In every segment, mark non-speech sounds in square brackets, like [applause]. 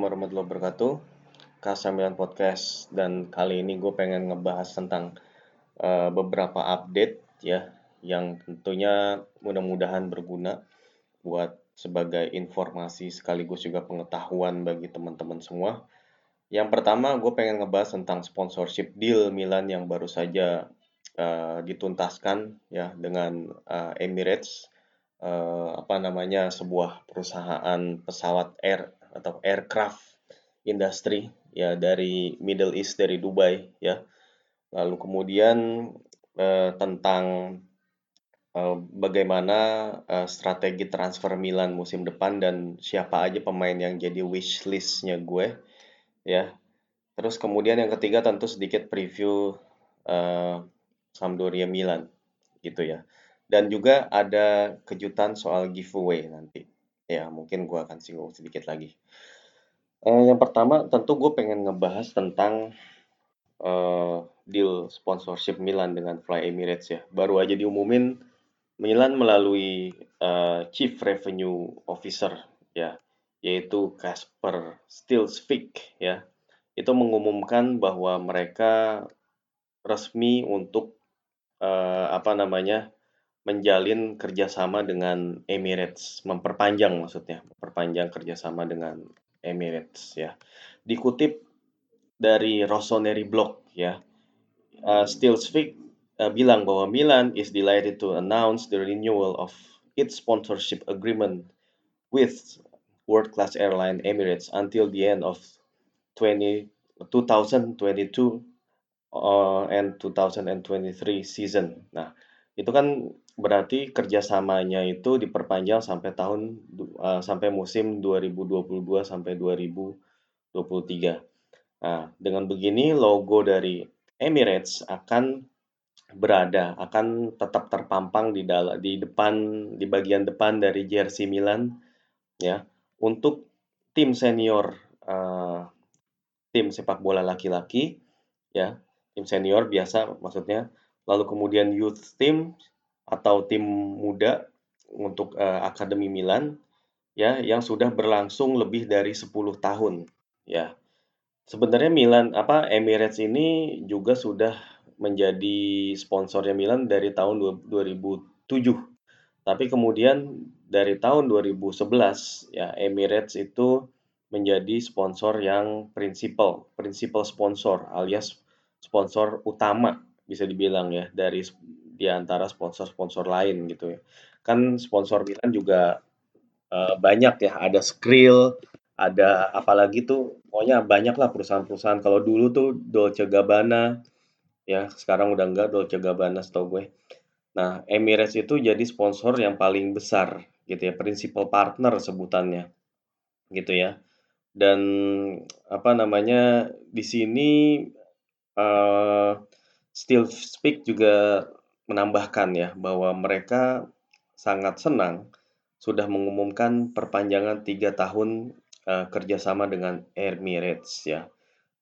Assalamualaikum warahmatullahi wabarakatuh. K9 Podcast dan kali ini gue pengen ngebahas tentang uh, beberapa update ya yang tentunya mudah-mudahan berguna buat sebagai informasi sekaligus juga pengetahuan bagi teman-teman semua. Yang pertama gue pengen ngebahas tentang sponsorship deal Milan yang baru saja uh, dituntaskan ya dengan uh, Emirates uh, apa namanya sebuah perusahaan pesawat air atau aircraft industry ya dari Middle East dari Dubai ya. Lalu kemudian eh, tentang eh, bagaimana eh, strategi transfer Milan musim depan dan siapa aja pemain yang jadi wish listnya gue ya. Terus kemudian yang ketiga tentu sedikit preview eh, Sampdoria Milan gitu ya. Dan juga ada kejutan soal giveaway nanti. Ya, mungkin gue akan singgung sedikit lagi. Uh, yang pertama tentu gue pengen ngebahas tentang uh, deal sponsorship Milan dengan Fly Emirates ya. Baru aja diumumin Milan melalui uh, Chief Revenue Officer ya, yaitu Kasper Stilsvik ya. Itu mengumumkan bahwa mereka resmi untuk uh, apa namanya menjalin kerjasama dengan Emirates, memperpanjang maksudnya, memperpanjang kerjasama dengan Emirates ya. Dikutip dari Rossoneri Blog ya, uh, Stilsvik uh, bilang bahwa Milan is delighted to announce the renewal of its sponsorship agreement with world-class airline Emirates until the end of 20, 2022 uh, and 2023 season. Nah, itu kan berarti kerjasamanya itu diperpanjang sampai tahun uh, sampai musim 2022 sampai 2023. Nah, dengan begini logo dari Emirates akan berada, akan tetap terpampang di dalam di depan di bagian depan dari jersey Milan ya untuk tim senior uh, tim sepak bola laki-laki ya tim senior biasa maksudnya lalu kemudian youth team atau tim muda untuk uh, Akademi Milan ya yang sudah berlangsung lebih dari 10 tahun ya. Sebenarnya Milan apa Emirates ini juga sudah menjadi sponsornya Milan dari tahun 2007. Tapi kemudian dari tahun 2011 ya Emirates itu menjadi sponsor yang prinsipal, prinsipal sponsor alias sponsor utama bisa dibilang ya dari di antara sponsor-sponsor lain gitu ya. Kan sponsor Milan juga uh, banyak ya, ada Skrill, ada apalagi tuh pokoknya banyak lah perusahaan-perusahaan. Kalau dulu tuh Dolce Gabbana ya, sekarang udah enggak Dolce Gabbana setahu gue. Nah, Emirates itu jadi sponsor yang paling besar gitu ya, principal partner sebutannya. Gitu ya. Dan apa namanya di sini uh, Still Speak juga menambahkan ya bahwa mereka sangat senang sudah mengumumkan perpanjangan tiga tahun uh, kerjasama dengan Emirates ya,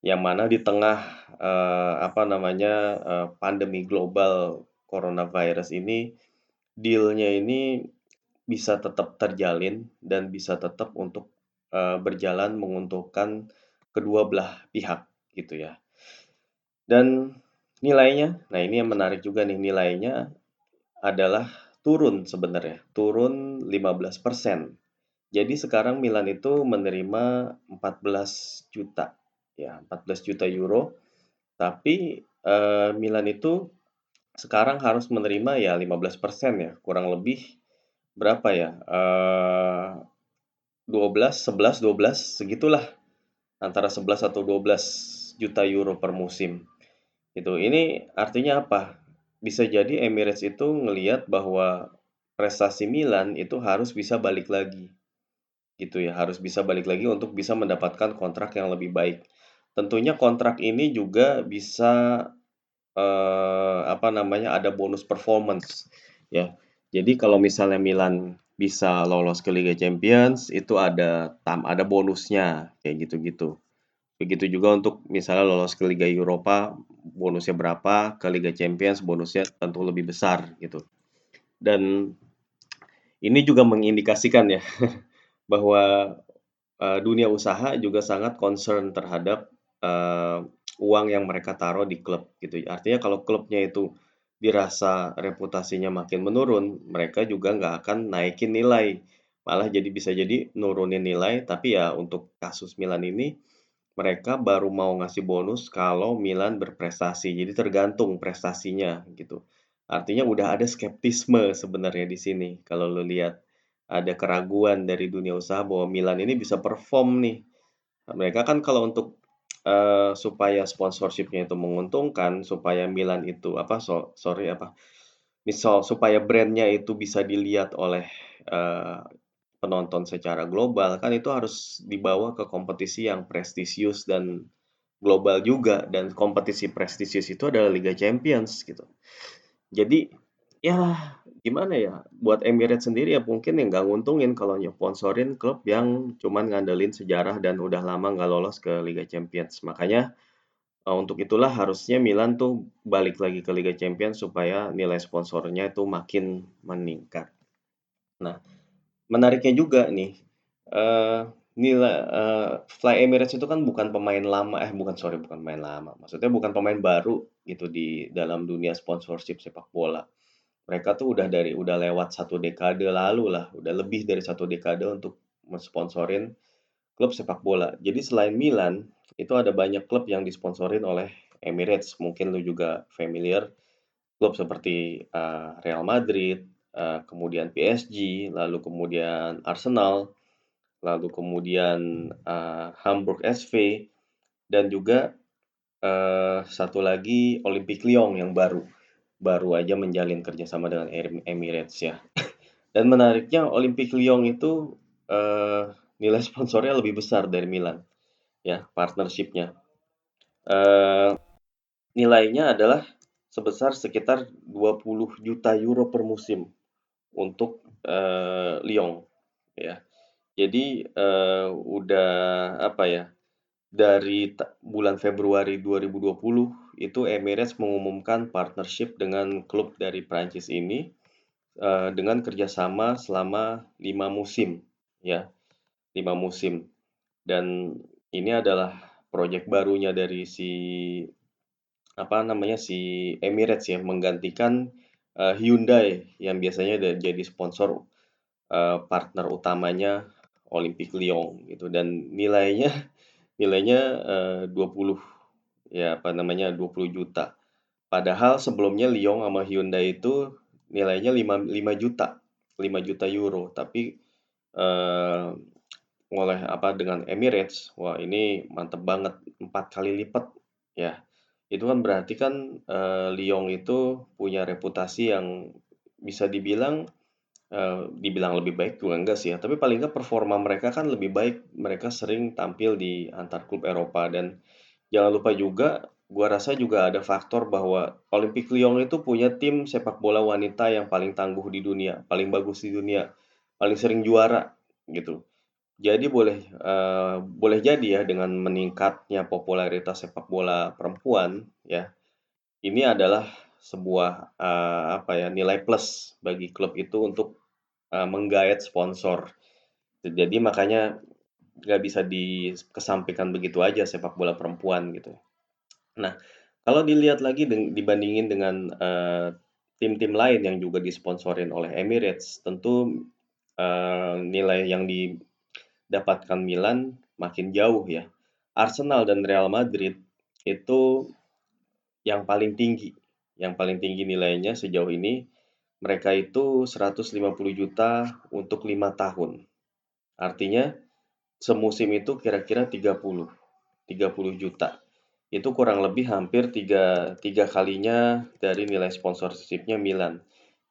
yang mana di tengah uh, apa namanya uh, pandemi global coronavirus ini dealnya ini bisa tetap terjalin dan bisa tetap untuk uh, berjalan menguntungkan kedua belah pihak gitu ya. Dan Nilainya, nah ini yang menarik juga nih, nilainya adalah turun sebenarnya, turun 15%. Jadi sekarang Milan itu menerima 14 juta, ya 14 juta euro. Tapi eh, Milan itu sekarang harus menerima ya 15% ya, kurang lebih berapa ya? Eh, 12, 11, 12 segitulah. Antara 11 atau 12 juta euro per musim. Gitu. Ini artinya apa? Bisa jadi Emirates itu ngelihat bahwa prestasi Milan itu harus bisa balik lagi. Gitu ya, harus bisa balik lagi untuk bisa mendapatkan kontrak yang lebih baik. Tentunya kontrak ini juga bisa eh, apa namanya ada bonus performance ya. Jadi kalau misalnya Milan bisa lolos ke Liga Champions itu ada tam ada bonusnya kayak gitu-gitu. Begitu juga untuk misalnya lolos ke Liga Eropa, bonusnya berapa, ke Liga Champions bonusnya tentu lebih besar gitu. Dan ini juga mengindikasikan ya [laughs] bahwa uh, dunia usaha juga sangat concern terhadap uh, uang yang mereka taruh di klub gitu. Artinya kalau klubnya itu dirasa reputasinya makin menurun, mereka juga nggak akan naikin nilai. Malah jadi bisa jadi nurunin nilai, tapi ya untuk kasus Milan ini mereka baru mau ngasih bonus kalau Milan berprestasi. Jadi tergantung prestasinya gitu. Artinya udah ada skeptisme sebenarnya di sini kalau lo lihat ada keraguan dari dunia usaha bahwa Milan ini bisa perform nih. Mereka kan kalau untuk uh, supaya sponsorshipnya itu menguntungkan, supaya Milan itu apa so, sorry apa misal supaya brandnya itu bisa dilihat oleh uh, penonton secara global kan itu harus dibawa ke kompetisi yang prestisius dan global juga dan kompetisi prestisius itu adalah Liga Champions gitu. Jadi ya gimana ya buat Emirates sendiri ya mungkin yang nggak nguntungin kalau sponsorin klub yang cuman ngandelin sejarah dan udah lama nggak lolos ke Liga Champions. Makanya uh, untuk itulah harusnya Milan tuh balik lagi ke Liga Champions supaya nilai sponsornya itu makin meningkat. Nah, menariknya juga nih, uh, nilai uh, Fly Emirates itu kan bukan pemain lama eh bukan sorry bukan pemain lama, maksudnya bukan pemain baru gitu di dalam dunia sponsorship sepak bola. Mereka tuh udah dari udah lewat satu dekade lalu lah, udah lebih dari satu dekade untuk mensponsorin klub sepak bola. Jadi selain Milan, itu ada banyak klub yang disponsorin oleh Emirates. Mungkin lu juga familiar klub seperti uh, Real Madrid, uh, kemudian PSG, lalu kemudian Arsenal, lalu kemudian uh, Hamburg SV, dan juga uh, satu lagi Olympique Lyon yang baru baru aja menjalin kerjasama dengan Emirates ya. [laughs] Dan menariknya Olympique Lyon itu uh, nilai sponsornya lebih besar dari Milan ya partnershipnya. Uh, nilainya adalah sebesar sekitar 20 juta euro per musim untuk uh, Lyon ya. Jadi uh, udah apa ya? Dari bulan Februari 2020 itu Emirates mengumumkan partnership dengan klub dari Prancis ini uh, dengan kerjasama selama lima musim ya lima musim dan ini adalah proyek barunya dari si apa namanya si Emirates ya menggantikan uh, Hyundai yang biasanya jadi sponsor uh, partner utamanya Olympic Lyon gitu dan nilainya [laughs] nilainya uh, 20 ya apa namanya 20 juta. Padahal sebelumnya Lyon sama Hyundai itu nilainya 5 5 juta, 5 juta euro, tapi uh, oleh apa dengan Emirates, wah ini mantep banget empat kali lipat ya. Itu kan berarti kan uh, Lyon itu punya reputasi yang bisa dibilang uh, dibilang lebih baik juga enggak sih ya, tapi paling enggak performa mereka kan lebih baik. Mereka sering tampil di antar klub Eropa dan jangan lupa juga gua rasa juga ada faktor bahwa Olympique Lyon itu punya tim sepak bola wanita yang paling tangguh di dunia, paling bagus di dunia, paling sering juara gitu. Jadi boleh uh, boleh jadi ya dengan meningkatnya popularitas sepak bola perempuan ya, ini adalah sebuah, uh, apa ya, nilai plus bagi klub itu untuk, uh, sponsor. Jadi makanya nggak bisa dikesampingkan begitu aja sepak bola perempuan gitu. Nah, kalau dilihat lagi dibandingin dengan, tim-tim lain yang juga disponsorin oleh Emirates, tentu, uh, nilai yang di dapatkan Milan makin jauh ya. Arsenal dan Real Madrid itu yang paling tinggi, yang paling tinggi nilainya sejauh ini mereka itu 150 juta untuk lima tahun. Artinya semusim itu kira-kira 30, 30 juta. Itu kurang lebih hampir tiga, tiga kalinya dari nilai sponsorshipnya Milan.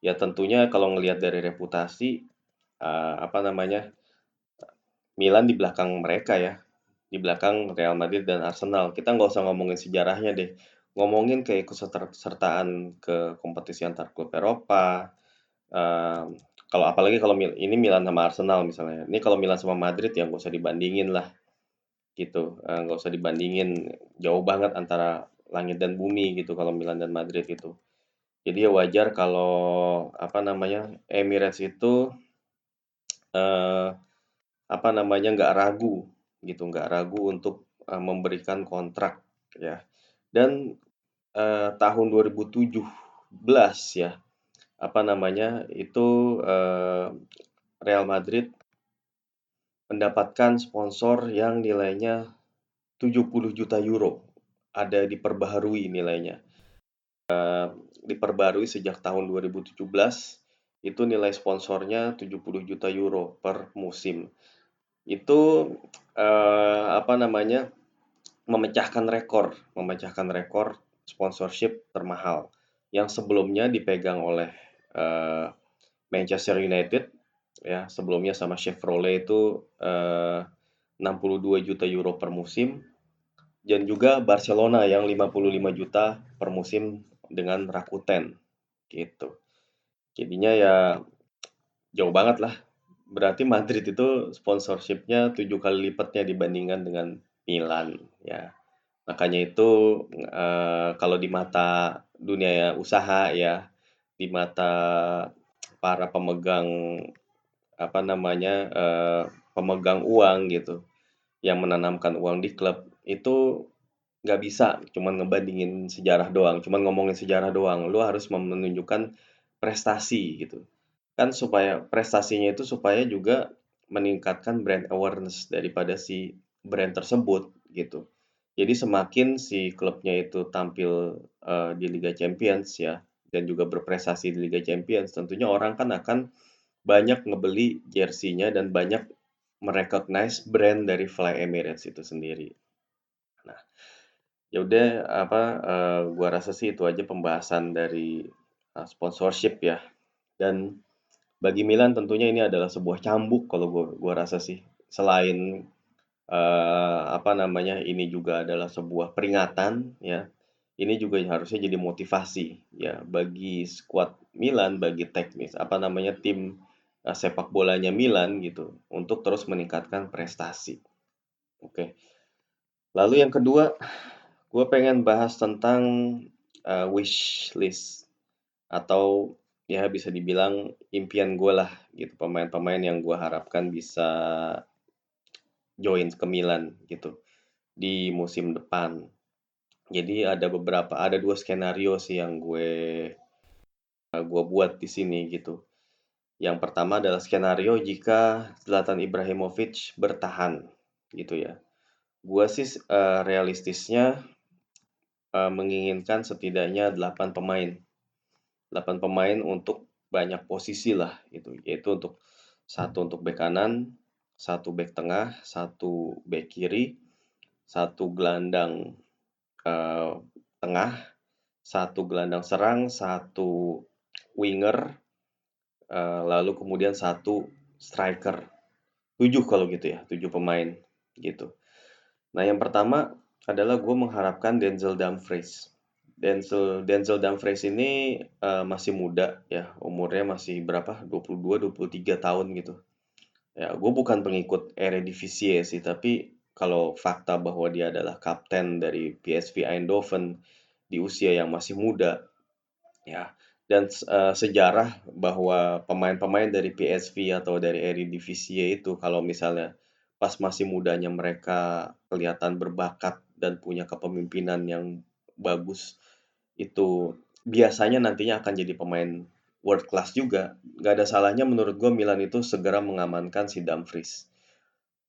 Ya tentunya kalau ngelihat dari reputasi, uh, apa namanya, Milan di belakang mereka ya, di belakang Real Madrid dan Arsenal. Kita nggak usah ngomongin sejarahnya deh, ngomongin keikutsertaan ke kompetisi antar klub Eropa. Uh, kalau apalagi kalau ini Milan sama Arsenal misalnya, ini kalau Milan sama Madrid ya nggak usah dibandingin lah, gitu. Uh, nggak usah dibandingin, jauh banget antara langit dan bumi gitu kalau Milan dan Madrid itu. Jadi ya wajar kalau apa namanya Emirates itu uh, apa namanya nggak ragu gitu, nggak ragu untuk uh, memberikan kontrak ya. Dan uh, tahun 2017 ya, apa namanya itu uh, Real Madrid mendapatkan sponsor yang nilainya 70 juta euro. Ada diperbaharui nilainya. Uh, diperbarui sejak tahun 2017 itu nilai sponsornya 70 juta euro per musim. Itu uh, apa namanya? memecahkan rekor, memecahkan rekor sponsorship termahal yang sebelumnya dipegang oleh uh, Manchester United ya, sebelumnya sama Chevrolet itu uh, 62 juta euro per musim dan juga Barcelona yang 55 juta per musim dengan Rakuten gitu. Jadinya ya jauh banget lah. Berarti Madrid itu sponsorshipnya tujuh kali lipatnya dibandingkan dengan Milan ya. Makanya itu uh, kalau di mata dunia usaha ya, di mata para pemegang apa namanya uh, pemegang uang gitu, yang menanamkan uang di klub itu nggak bisa cuman ngebandingin sejarah doang, cuman ngomongin sejarah doang. Lu harus menunjukkan prestasi gitu. Kan supaya prestasinya itu supaya juga meningkatkan brand awareness daripada si brand tersebut gitu. Jadi semakin si klubnya itu tampil uh, di Liga Champions ya dan juga berprestasi di Liga Champions, tentunya orang kan akan banyak ngebeli jersinya dan banyak merecognize brand dari Fly Emirates itu sendiri. Nah, ya udah apa uh, gua rasa sih itu aja pembahasan dari uh, sponsorship ya. Dan bagi Milan tentunya ini adalah sebuah cambuk kalau gua gua rasa sih. Selain uh, apa namanya ini juga adalah sebuah peringatan ya. Ini juga harusnya jadi motivasi ya bagi skuad Milan, bagi teknis apa namanya tim uh, sepak bolanya Milan gitu untuk terus meningkatkan prestasi. Oke. Lalu yang kedua gue pengen bahas tentang uh, wish list atau ya bisa dibilang impian gue lah gitu pemain-pemain yang gue harapkan bisa join ke Milan gitu di musim depan. Jadi ada beberapa ada dua skenario sih yang gue gue buat di sini gitu. Yang pertama adalah skenario jika Zlatan Ibrahimovic bertahan gitu ya. Gue sih uh, realistisnya uh, menginginkan setidaknya 8 pemain. 8 pemain untuk banyak posisi lah gitu, yaitu untuk satu untuk bek kanan, satu bek tengah, satu bek kiri, satu gelandang uh, tengah, satu gelandang serang, satu winger, uh, lalu kemudian satu striker. Tujuh kalau gitu ya, tujuh pemain gitu. Nah yang pertama adalah gue mengharapkan Denzel Dumfries. Denzel Denzel Dumfries ini uh, masih muda ya, umurnya masih berapa? 22 23 tahun gitu. Ya, gue bukan pengikut Eredivisie sih, tapi kalau fakta bahwa dia adalah kapten dari PSV Eindhoven di usia yang masih muda, ya, dan uh, sejarah bahwa pemain-pemain dari PSV atau dari Eredivisie itu kalau misalnya pas masih mudanya mereka kelihatan berbakat dan punya kepemimpinan yang bagus itu biasanya nantinya akan jadi pemain world class juga. Gak ada salahnya menurut gue Milan itu segera mengamankan si Dumfries.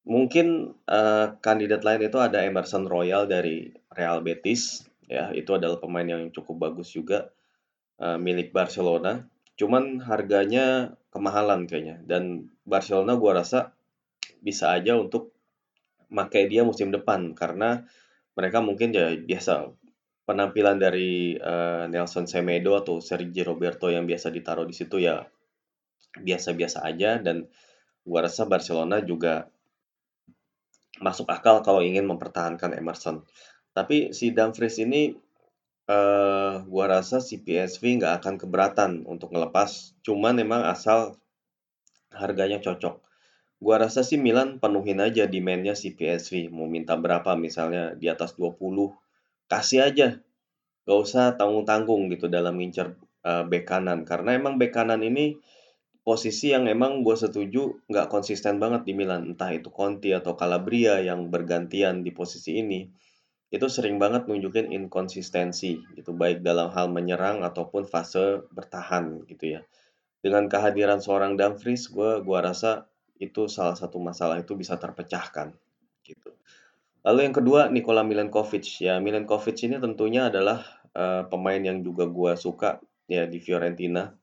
Mungkin uh, kandidat lain itu ada Emerson Royal dari Real Betis. Ya, itu adalah pemain yang cukup bagus juga uh, milik Barcelona. Cuman harganya kemahalan kayaknya. Dan Barcelona gue rasa bisa aja untuk pakai dia musim depan karena mereka mungkin ya biasa penampilan dari uh, Nelson Semedo atau Sergio Roberto yang biasa ditaruh di situ ya biasa-biasa aja dan gua rasa Barcelona juga masuk akal kalau ingin mempertahankan Emerson. Tapi si Dumfries ini uh, gua rasa si PSV nggak akan keberatan untuk ngelepas, cuman memang asal harganya cocok. Gua rasa sih Milan penuhin aja demand-nya si PSV, mau minta berapa misalnya di atas 20, kasih aja. Gak usah tanggung-tanggung gitu dalam ngincer uh, bek kanan. Karena emang bek kanan ini posisi yang emang gue setuju nggak konsisten banget di Milan. Entah itu Conti atau Calabria yang bergantian di posisi ini. Itu sering banget nunjukin inkonsistensi gitu. Baik dalam hal menyerang ataupun fase bertahan gitu ya. Dengan kehadiran seorang Dumfries gue gua rasa itu salah satu masalah itu bisa terpecahkan gitu lalu yang kedua Nikola Milenkovic ya Milenkovic ini tentunya adalah uh, pemain yang juga gue suka ya di Fiorentina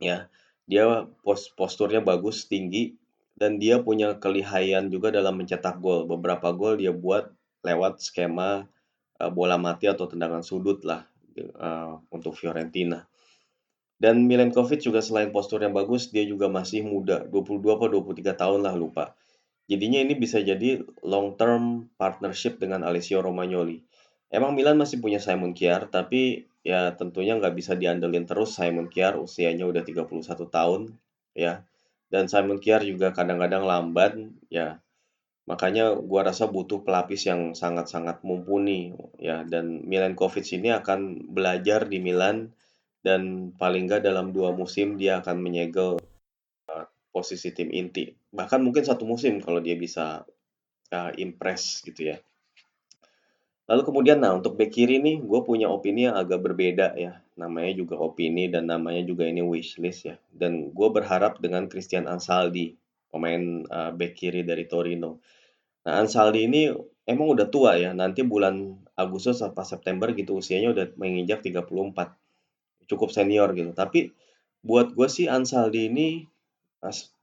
ya dia pos posturnya bagus, tinggi, dan dia punya kelihayan juga dalam mencetak gol. Beberapa gol dia buat lewat skema uh, bola mati atau tendangan sudut lah uh, untuk Fiorentina. Dan Milenkovic juga selain posturnya bagus, dia juga masih muda, 22 atau 23 tahun lah lupa. Jadinya ini bisa jadi long term partnership dengan Alessio Romagnoli. Emang Milan masih punya Simon Kjaer, tapi ya tentunya nggak bisa diandelin terus Simon Kjaer usianya udah 31 tahun ya. Dan Simon Kjaer juga kadang-kadang lambat ya. Makanya gua rasa butuh pelapis yang sangat-sangat mumpuni ya dan Milenkovic ini akan belajar di Milan dan paling nggak dalam dua musim dia akan menyegel posisi tim inti. Bahkan mungkin satu musim kalau dia bisa uh, impress gitu ya. Lalu kemudian nah untuk back kiri nih gue punya opini yang agak berbeda ya. Namanya juga opini dan namanya juga ini wishlist ya. Dan gue berharap dengan Christian Ansaldi, pemain uh, back kiri dari Torino. Nah Ansaldi ini emang udah tua ya. Nanti bulan Agustus atau September gitu usianya udah menginjak 34. Cukup senior gitu. Tapi buat gue sih Ansaldi ini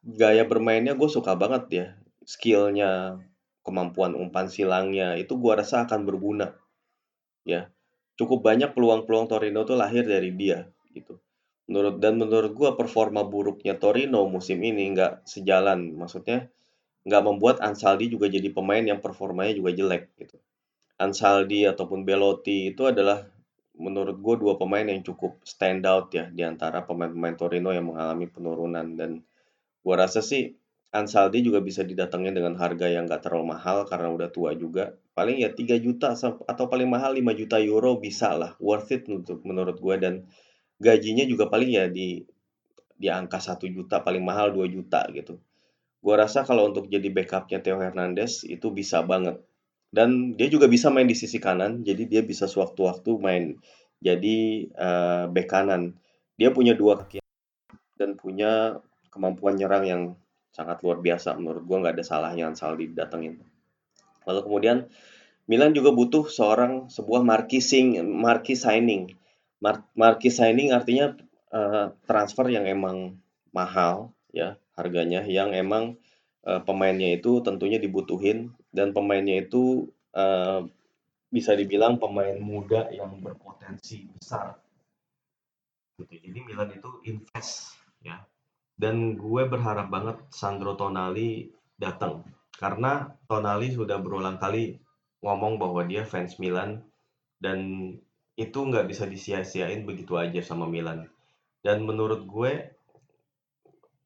gaya bermainnya gue suka banget ya. Skillnya kemampuan umpan silangnya itu gua rasa akan berguna. Ya. Cukup banyak peluang-peluang Torino tuh lahir dari dia gitu. Menurut dan menurut gua performa buruknya Torino musim ini nggak sejalan. Maksudnya nggak membuat Ansaldi juga jadi pemain yang performanya juga jelek gitu. Ansaldi ataupun Belotti itu adalah menurut gue dua pemain yang cukup stand out ya di antara pemain-pemain Torino yang mengalami penurunan dan gua rasa sih Ansaldi juga bisa didatengin dengan harga yang nggak terlalu mahal karena udah tua juga. Paling ya 3 juta atau paling mahal 5 juta euro bisa lah, worth it untuk menurut gue dan gajinya juga paling ya di di angka 1 juta, paling mahal 2 juta gitu. Gue rasa kalau untuk jadi backupnya Theo Hernandez itu bisa banget. Dan dia juga bisa main di sisi kanan, jadi dia bisa sewaktu-waktu main jadi uh, back kanan. Dia punya dua kaki dan punya kemampuan nyerang yang sangat luar biasa menurut gue nggak ada salahnya Ansaldi didatengin. Lalu kemudian Milan juga butuh seorang sebuah marquising marquis signing. Mar marquis signing artinya uh, transfer yang emang mahal ya harganya yang emang uh, pemainnya itu tentunya dibutuhin dan pemainnya itu uh, bisa dibilang pemain muda yang berpotensi besar. Gitu. Jadi Milan itu invest ya dan gue berharap banget Sandro Tonali datang karena Tonali sudah berulang kali ngomong bahwa dia fans Milan dan itu nggak bisa disia-siain begitu aja sama Milan. Dan menurut gue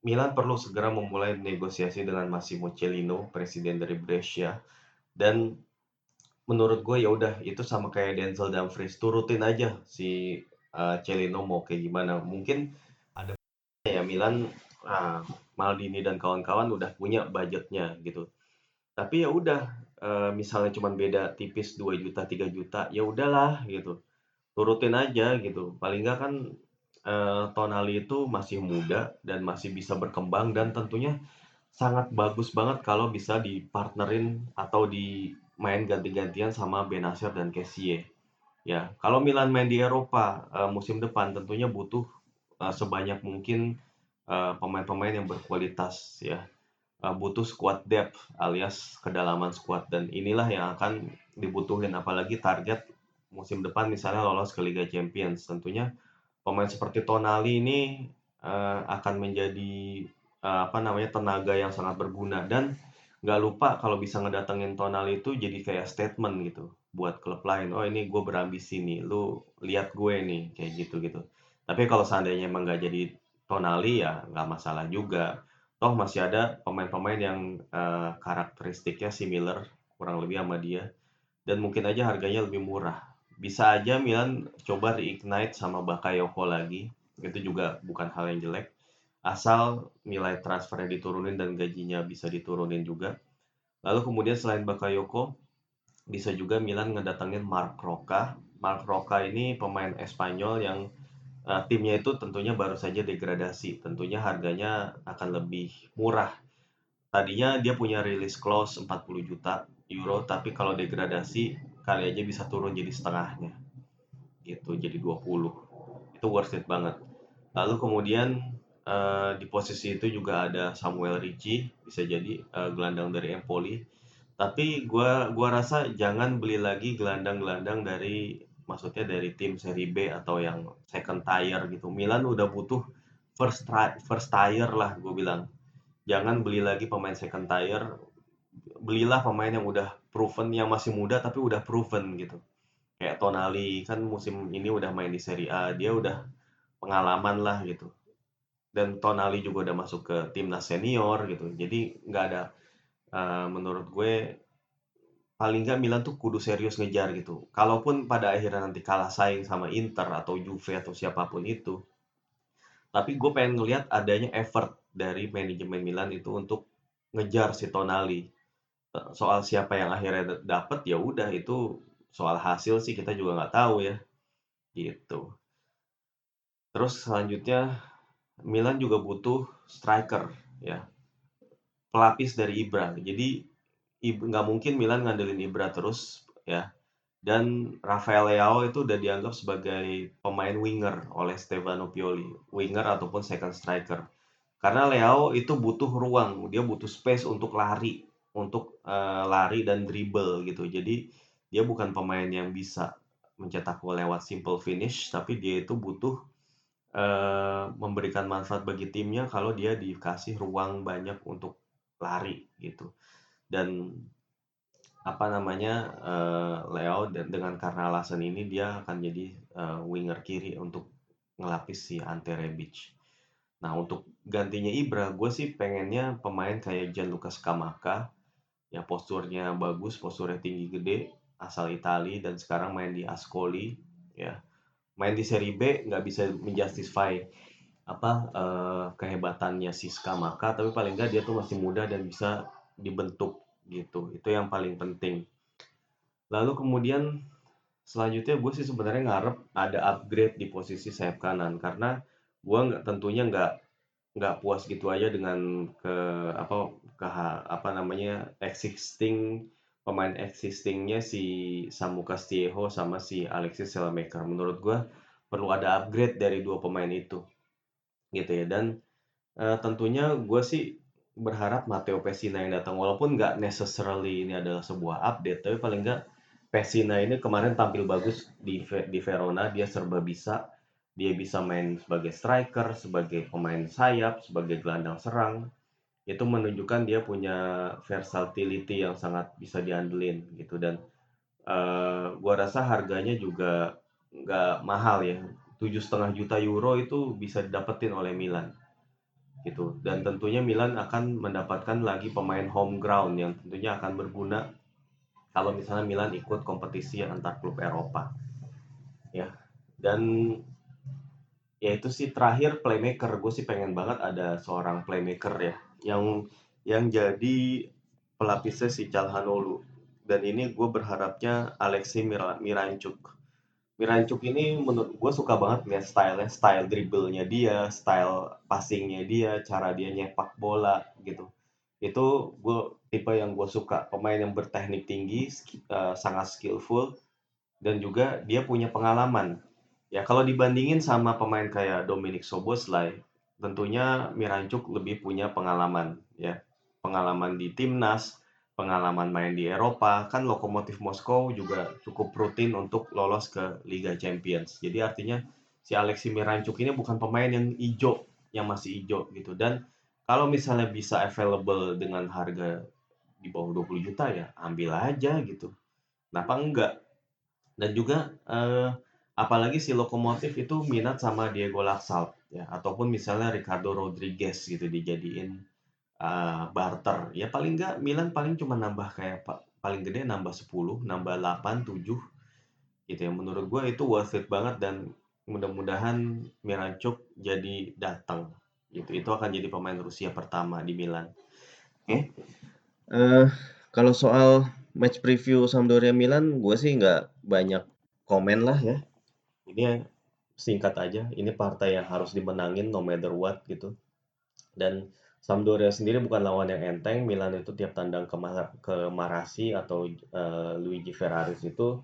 Milan perlu segera memulai negosiasi dengan Massimo Cellino, presiden dari Brescia. Dan menurut gue ya udah itu sama kayak Denzel Dumfries, turutin aja si uh, Cellino mau kayak gimana. Mungkin ya Milan uh, Maldini dan kawan-kawan udah punya budgetnya gitu. Tapi ya udah uh, misalnya cuma beda tipis 2 juta 3 juta ya udahlah gitu. Turutin aja gitu. Paling nggak kan uh, Tonali itu masih muda dan masih bisa berkembang dan tentunya sangat bagus banget kalau bisa dipartnerin atau di main ganti-gantian sama Benacer dan Kessie. Ya, kalau Milan main di Eropa uh, musim depan tentunya butuh uh, sebanyak mungkin Eh, pemain-pemain yang berkualitas ya. Uh, butuh squad depth alias kedalaman squad. Dan inilah yang akan dibutuhin apalagi target musim depan misalnya lolos ke Liga Champions. Tentunya pemain seperti Tonali ini uh, akan menjadi uh, apa namanya tenaga yang sangat berguna. Dan nggak lupa kalau bisa ngedatengin Tonali itu jadi kayak statement gitu buat klub lain. Oh ini gue berambisi nih. Lu lihat gue nih kayak gitu gitu tapi kalau seandainya emang nggak jadi Tonali ya nggak masalah juga. Toh masih ada pemain-pemain yang uh, karakteristiknya similar kurang lebih sama dia dan mungkin aja harganya lebih murah. Bisa aja Milan coba reignite sama Bakayoko lagi. Itu juga bukan hal yang jelek. asal nilai transfernya diturunin dan gajinya bisa diturunin juga. Lalu kemudian selain Bakayoko, bisa juga Milan ngedatengin Mark Roca. Mark Roca ini pemain Espanyol yang uh, timnya itu tentunya baru saja degradasi. Tentunya harganya akan lebih murah. Tadinya dia punya release clause 40 juta euro, tapi kalau degradasi kali aja bisa turun jadi setengahnya. Gitu, jadi 20. Itu worth it banget. Lalu kemudian uh, di posisi itu juga ada Samuel Ricci, bisa jadi uh, gelandang dari Empoli. Tapi gua gua rasa jangan beli lagi gelandang-gelandang dari maksudnya dari tim seri B atau yang second tier gitu. Milan udah butuh first try, first tier lah gue bilang. Jangan beli lagi pemain second tier. Belilah pemain yang udah proven yang masih muda tapi udah proven gitu. Kayak Tonali kan musim ini udah main di Serie A, dia udah pengalaman lah gitu. Dan Tonali juga udah masuk ke timnas senior gitu. Jadi nggak ada uh, menurut gue paling nggak Milan tuh kudu serius ngejar gitu. Kalaupun pada akhirnya nanti kalah saing sama Inter atau Juve atau siapa pun itu, tapi gue pengen ngelihat adanya effort dari manajemen Milan itu untuk ngejar si Tonali. Soal siapa yang akhirnya dapet ya udah itu soal hasil sih kita juga nggak tahu ya, gitu. Terus selanjutnya Milan juga butuh striker ya, pelapis dari Ibra. Jadi nggak mungkin Milan ngandelin Ibra terus ya. Dan Rafael Leao itu udah dianggap sebagai pemain winger oleh Stefano Pioli, winger ataupun second striker. Karena Leao itu butuh ruang, dia butuh space untuk lari, untuk uh, lari dan dribble gitu. Jadi dia bukan pemain yang bisa mencetak gol lewat simple finish, tapi dia itu butuh uh, memberikan manfaat bagi timnya kalau dia dikasih ruang banyak untuk lari gitu dan apa namanya uh, Leo dan dengan karena alasan ini dia akan jadi uh, winger kiri untuk ngelapis si Ante Rebic. Nah untuk gantinya Ibra, gue sih pengennya pemain kayak Gianluca Scamacca, ya posturnya bagus, posturnya tinggi gede, asal Itali dan sekarang main di Ascoli, ya main di Serie B nggak bisa menjustify apa uh, kehebatannya si Scamacca, tapi paling nggak dia tuh masih muda dan bisa dibentuk gitu. Itu yang paling penting. Lalu kemudian selanjutnya gue sih sebenarnya ngarep ada upgrade di posisi sayap kanan. Karena gue nggak tentunya nggak nggak puas gitu aja dengan ke apa ke apa namanya existing pemain existingnya si Samu Castillejo sama si Alexis Selamaker menurut gue perlu ada upgrade dari dua pemain itu. Gitu ya. Dan uh, tentunya gue sih berharap Matteo Pessina yang datang walaupun nggak necessarily ini adalah sebuah update tapi paling nggak Pessina ini kemarin tampil bagus di di Verona dia serba bisa. Dia bisa main sebagai striker sebagai pemain sayap sebagai gelandang serang. Itu menunjukkan dia punya versatility yang sangat bisa diandelin gitu. Dan uh, gua rasa harganya juga nggak mahal ya. Tujuh setengah juta euro itu bisa didapetin oleh Milan gitu. Dan tentunya Milan akan mendapatkan lagi pemain home ground yang tentunya akan berguna kalau misalnya Milan ikut kompetisi antar klub Eropa. Ya dan ya itu sih terakhir playmaker. Gue sih pengen banget ada seorang playmaker ya yang yang jadi pelapisnya si Calhanoglu. Dan ini gue berharapnya Alexei Mirancuk Mirancuk ini menurut gue suka banget lihat stylenya, style dribblenya dia, style passingnya dia, cara dia nyepak bola gitu. Itu gue tipe yang gue suka, pemain yang berteknik tinggi, uh, sangat skillful, dan juga dia punya pengalaman. Ya kalau dibandingin sama pemain kayak Dominic Soboslai, tentunya Mirancuk lebih punya pengalaman ya, pengalaman di timnas, pengalaman main di Eropa, kan Lokomotif Moskow juga cukup rutin untuk lolos ke Liga Champions. Jadi artinya si Alexi Mirancuk ini bukan pemain yang hijau, yang masih hijau gitu. Dan kalau misalnya bisa available dengan harga di bawah 20 juta ya ambil aja gitu. Kenapa enggak? Dan juga eh, apalagi si Lokomotif itu minat sama Diego Laxalt ya ataupun misalnya Ricardo Rodriguez gitu dijadiin uh, barter. Ya paling nggak Milan paling cuma nambah kayak paling gede nambah 10, nambah 8, 7 gitu ya. Menurut gue itu worth it banget dan mudah-mudahan Mirancuk jadi datang Itu itu akan jadi pemain Rusia pertama di Milan. Oke. Okay. Uh, eh, kalau soal match preview Sampdoria Milan, gue sih nggak banyak komen lah ya. Ini singkat aja, ini partai yang harus dimenangin no matter what gitu. Dan Sampdoria sendiri bukan lawan yang enteng, Milan itu tiap tandang ke, Mar ke Marasi atau uh, Luigi Ferraris itu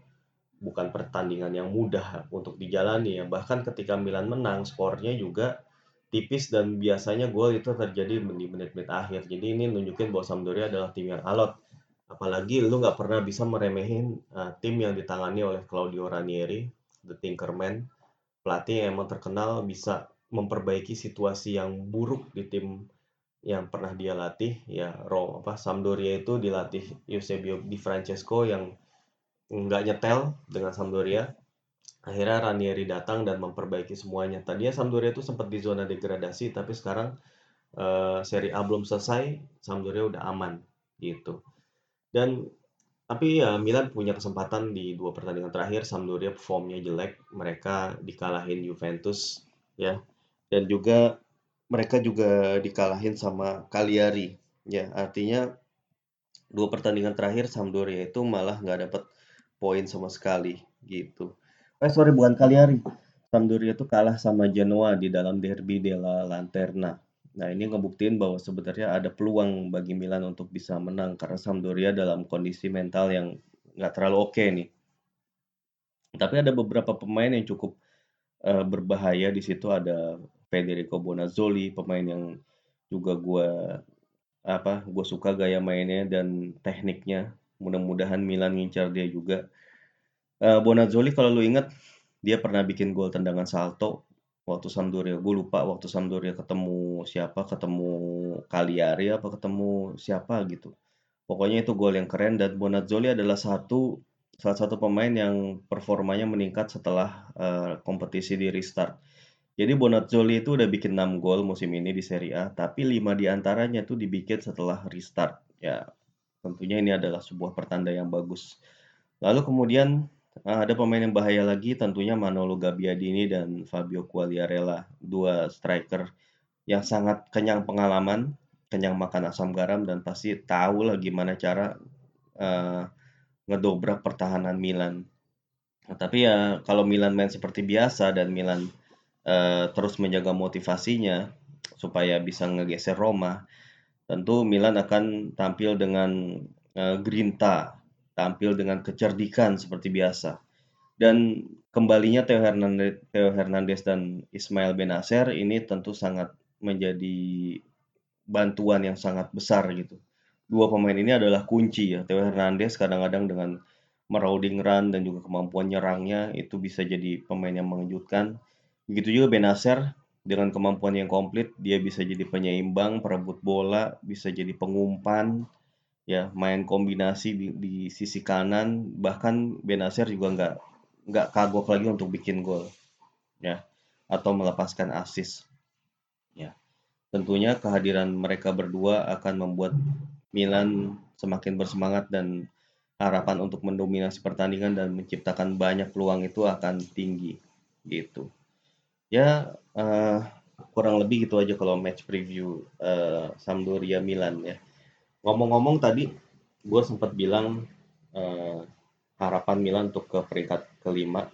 bukan pertandingan yang mudah untuk dijalani ya. Bahkan ketika Milan menang, skornya juga tipis dan biasanya gol itu terjadi di menit-menit akhir. Jadi ini nunjukin bahwa Sampdoria adalah tim yang alot. Apalagi lu nggak pernah bisa meremehin uh, tim yang ditangani oleh Claudio Ranieri, the Tinkerman, pelatih yang emang terkenal bisa memperbaiki situasi yang buruk di tim yang pernah dia latih ya Ro apa Sampdoria itu dilatih Eusebio Di Francesco yang nggak nyetel dengan Sampdoria. Akhirnya Ranieri datang dan memperbaiki semuanya. Tadinya Sampdoria itu sempat di zona degradasi tapi sekarang uh, seri A belum selesai Sampdoria udah aman gitu. Dan tapi ya Milan punya kesempatan di dua pertandingan terakhir Sampdoria performnya jelek mereka dikalahin Juventus ya. Dan juga mereka juga dikalahin sama Cagliari ya artinya dua pertandingan terakhir Sampdoria itu malah nggak dapat poin sama sekali gitu. Eh sorry bukan Cagliari. Sampdoria itu kalah sama Genoa di dalam derby della Lanterna. Nah ini ngebuktiin bahwa sebenarnya ada peluang bagi Milan untuk bisa menang karena Sampdoria dalam kondisi mental yang nggak terlalu oke okay nih. Tapi ada beberapa pemain yang cukup uh, berbahaya di situ ada Federico Bonazzoli, pemain yang juga gue apa gue suka gaya mainnya dan tekniknya Mudah-mudahan Milan ngincar dia juga. Uh, Bonazzoli kalau lu inget dia pernah bikin gol tendangan salto waktu Sampdoria. Gue lupa waktu Sampdoria ketemu siapa, ketemu Cagliari apa ketemu siapa gitu. Pokoknya itu gol yang keren dan Bonazzoli adalah satu salah satu pemain yang performanya meningkat setelah uh, kompetisi di restart. Jadi Bonazzoli itu udah bikin 6 gol musim ini di Serie A, tapi 5 di antaranya tuh dibikin setelah restart. Ya, Tentunya ini adalah sebuah pertanda yang bagus. Lalu kemudian eh, ada pemain yang bahaya lagi tentunya Manolo Gabbiadini dan Fabio Quagliarella, dua striker yang sangat kenyang pengalaman, kenyang makan asam garam dan pasti tahu lah gimana cara uh, ngedobrak pertahanan Milan. Nah, tapi ya kalau Milan main seperti biasa dan Milan uh, terus menjaga motivasinya supaya bisa ngegeser Roma, tentu Milan akan tampil dengan uh, grinta, tampil dengan kecerdikan seperti biasa. Dan kembalinya Theo Hernandez, Theo Hernandez dan Ismail Benacer ini tentu sangat menjadi bantuan yang sangat besar gitu. Dua pemain ini adalah kunci ya. Theo Hernandez kadang-kadang dengan merauding run dan juga kemampuan nyerangnya itu bisa jadi pemain yang mengejutkan. Begitu juga Benacer dengan kemampuan yang komplit dia bisa jadi penyeimbang perebut bola bisa jadi pengumpan ya main kombinasi di, di sisi kanan. Bahkan Benacer juga nggak nggak kagok lagi untuk bikin gol ya atau melepaskan assist ya. Tentunya kehadiran mereka berdua akan membuat Milan semakin bersemangat dan harapan untuk mendominasi pertandingan dan menciptakan banyak peluang itu akan tinggi gitu Ya, uh, kurang lebih gitu aja kalau match preview, uh, Sampdoria Milan ya. Ngomong-ngomong tadi gue sempat bilang, uh, harapan Milan untuk ke peringkat kelima.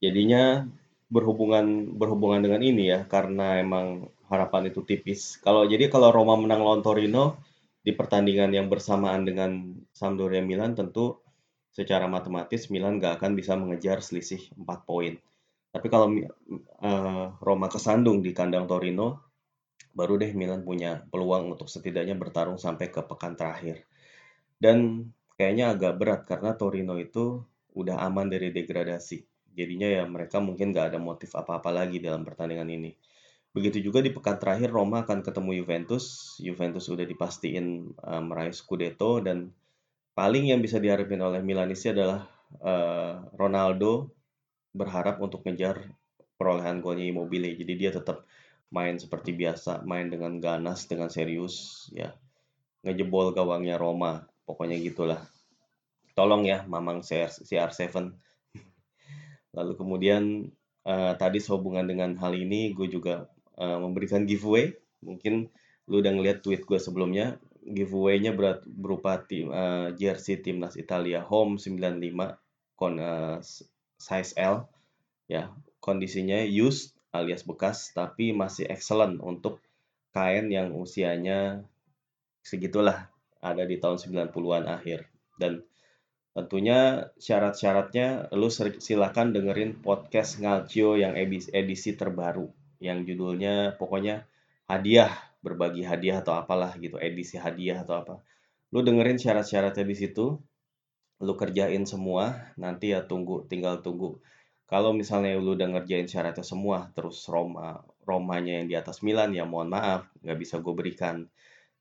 Jadinya berhubungan berhubungan dengan ini ya, karena emang harapan itu tipis. Kalau jadi kalau Roma menang lawan Torino di pertandingan yang bersamaan dengan Sampdoria Milan tentu secara matematis Milan gak akan bisa mengejar selisih 4 poin. Tapi kalau uh, Roma kesandung di kandang Torino, baru deh Milan punya peluang untuk setidaknya bertarung sampai ke pekan terakhir. Dan kayaknya agak berat karena Torino itu udah aman dari degradasi. Jadinya ya mereka mungkin nggak ada motif apa-apa lagi dalam pertandingan ini. Begitu juga di pekan terakhir Roma akan ketemu Juventus. Juventus sudah dipastiin uh, meraih Scudetto dan paling yang bisa diharapin oleh Milanisti adalah uh, Ronaldo berharap untuk ngejar perolehan golnya Immobile. Jadi dia tetap main seperti biasa, main dengan ganas, dengan serius, ya ngejebol gawangnya Roma. Pokoknya gitulah. Tolong ya, Mamang CR7. [laughs] Lalu kemudian uh, tadi sehubungan dengan hal ini, gue juga uh, memberikan giveaway. Mungkin lu udah ngeliat tweet gue sebelumnya. Giveaway-nya berupa tim uh, jersey timnas Italia home 95 kon uh, size L ya kondisinya used alias bekas tapi masih excellent untuk kain yang usianya segitulah ada di tahun 90-an akhir. Dan tentunya syarat-syaratnya lu silakan dengerin podcast Ngalcio yang edisi terbaru yang judulnya pokoknya hadiah berbagi hadiah atau apalah gitu edisi hadiah atau apa. Lu dengerin syarat-syaratnya di situ lu kerjain semua nanti ya tunggu tinggal tunggu kalau misalnya lu udah ngerjain syaratnya semua, terus Roma Romanya yang di atas Milan, ya mohon maaf, nggak bisa gue berikan.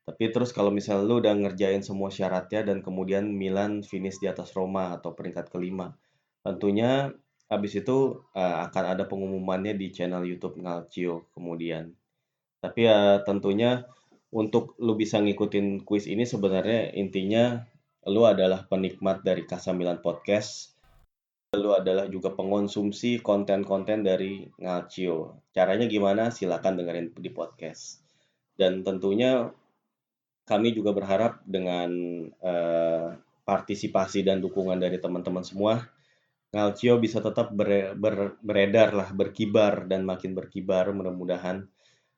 Tapi terus kalau misalnya lu udah ngerjain semua syaratnya dan kemudian Milan finish di atas Roma atau peringkat kelima, tentunya habis itu uh, akan ada pengumumannya di channel YouTube Ngalcio kemudian. Tapi ya tentunya untuk lu bisa ngikutin quiz ini sebenarnya intinya lu adalah penikmat dari Casa Milan Podcast lu adalah juga pengonsumsi konten-konten dari Ngalcio. Caranya gimana? Silakan dengerin di podcast. Dan tentunya kami juga berharap dengan uh, partisipasi dan dukungan dari teman-teman semua, Ngalcio bisa tetap ber, ber, beredar lah, berkibar dan makin berkibar mudah-mudahan.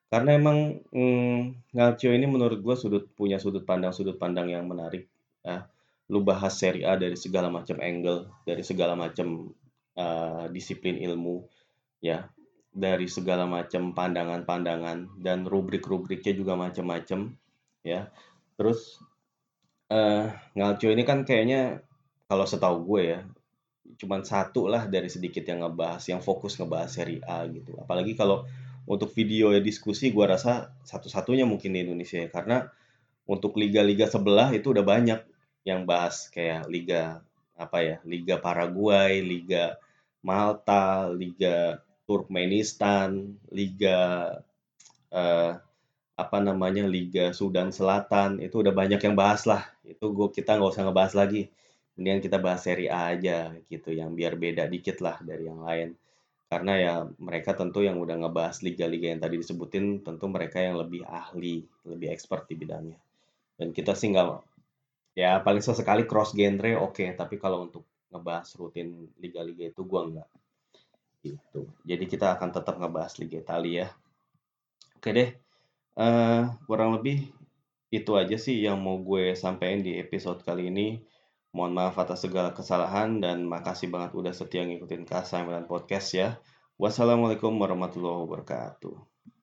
Karena emang mm, Ngalcio ini menurut gue sudut punya sudut pandang sudut pandang yang menarik. Ya lu bahas seri A dari segala macam angle, dari segala macam uh, disiplin ilmu, ya, dari segala macam pandangan-pandangan dan rubrik-rubriknya juga macam-macam, ya. Terus uh, Ngalcio ini kan kayaknya kalau setahu gue ya, cuman satu lah dari sedikit yang ngebahas, yang fokus ngebahas seri A gitu. Apalagi kalau untuk video ya diskusi, gue rasa satu-satunya mungkin di Indonesia ya, karena untuk liga-liga sebelah itu udah banyak yang bahas kayak liga apa ya liga Paraguay, liga Malta, liga Turkmenistan, liga uh, apa namanya liga Sudan Selatan. Itu udah banyak yang bahas lah. Itu gua kita nggak usah ngebahas lagi. Kemudian kita bahas seri A aja gitu yang biar beda dikit lah dari yang lain. Karena ya mereka tentu yang udah ngebahas liga-liga yang tadi disebutin tentu mereka yang lebih ahli lebih expert di bidangnya. Dan kita sih nggak Ya paling sesekali cross genre oke, tapi kalau untuk ngebahas rutin liga-liga itu gua enggak. Gitu. Jadi kita akan tetap ngebahas Liga Italia. Oke deh. Uh, kurang lebih itu aja sih yang mau gue sampaikan di episode kali ini. Mohon maaf atas segala kesalahan dan makasih banget udah setia ngikutin Kasa Podcast ya. Wassalamualaikum warahmatullahi wabarakatuh.